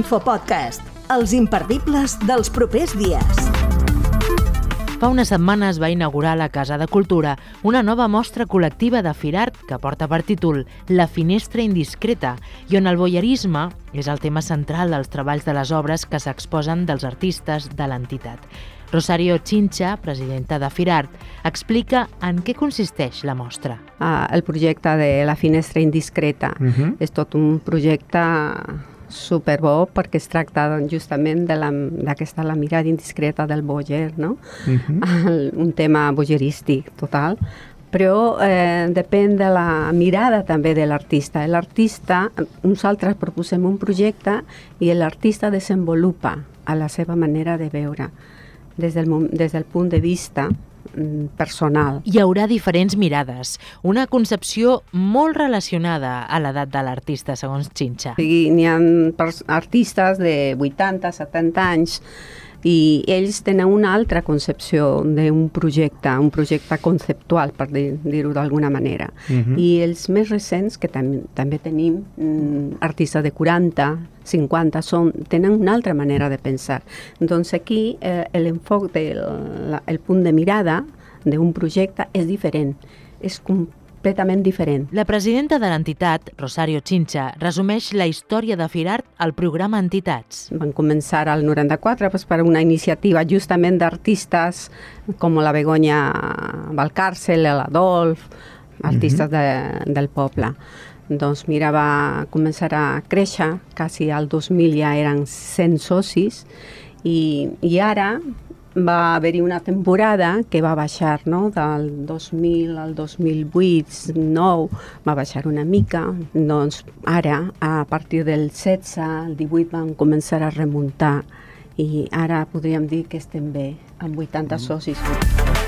L'infopodcast, els imperdibles dels propers dies. Fa unes setmanes va inaugurar a la Casa de Cultura una nova mostra col·lectiva de Firart que porta per títol La finestra indiscreta i on el boyerisme és el tema central dels treballs de les obres que s'exposen dels artistes de l'entitat. Rosario Chincha, presidenta de Firart, explica en què consisteix la mostra. Uh, el projecte de La finestra indiscreta uh -huh. és tot un projecte superbo perquè es tracta doncs, justament d'aquesta la, la mirada indiscreta del boger, no? Uh -huh. un tema bogerístic total, però eh, depèn de la mirada també de l'artista. L'artista, nosaltres proposem un projecte i l'artista desenvolupa a la seva manera de veure des del, des del punt de vista personal. Hi haurà diferents mirades, una concepció molt relacionada a l'edat de l'artista, segons Xinxa. N'hi ha artistes de 80, 70 anys i ells tenen una altra concepció d'un projecte, un projecte conceptual, per dir-ho d'alguna manera. Uh mhm. -huh. I els més recents, que tam també tenim, mm, artistes de 40, 50, són, tenen una altra manera de pensar. Doncs aquí eh, l'enfoc del el punt de mirada d'un projecte és diferent. És completament diferent. La presidenta de l'entitat, Rosario Chincha, resumeix la història de Firart al programa Entitats. Van començar al 94 pues, per una iniciativa justament d'artistes com la Begoña Valcàrcel, l'Adolf, artistes uh -huh. de, del poble. Doncs mira, va començar a créixer, quasi al 2000 ja eren 100 socis, i, i ara va haver-hi una temporada que va baixar, no? del 2000 al 2008, 9, va baixar una mica, doncs ara, a partir del 16, el 18 van començar a remuntar i ara podríem dir que estem bé, amb 80 socis.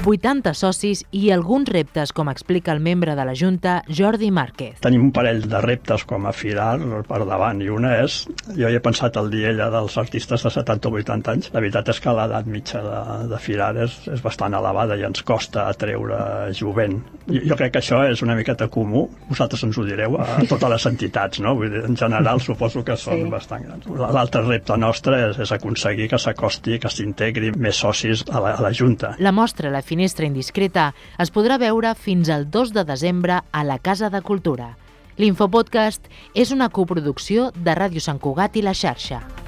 80 socis i alguns reptes, com explica el membre de la Junta, Jordi Márquez. Tenim un parell de reptes com a Firar per davant i una és, jo he pensat el dia ella dels artistes de 70 o 80 anys, la veritat és que l'edat mitja de, de Firar és, és bastant elevada i ens costa atreure jovent. Jo, jo crec que això és una miqueta comú, vosaltres ens ho direu a totes les entitats, no? Vull dir, en general suposo que són sí. bastant grans. L'altre repte nostre és, és aconseguir que s'acosti, que s'integri més socis a la, a la Junta. La mostra La finestra indiscreta es podrà veure fins al 2 de desembre a la Casa de Cultura. L'Infopodcast és una coproducció de Ràdio Sant Cugat i la xarxa.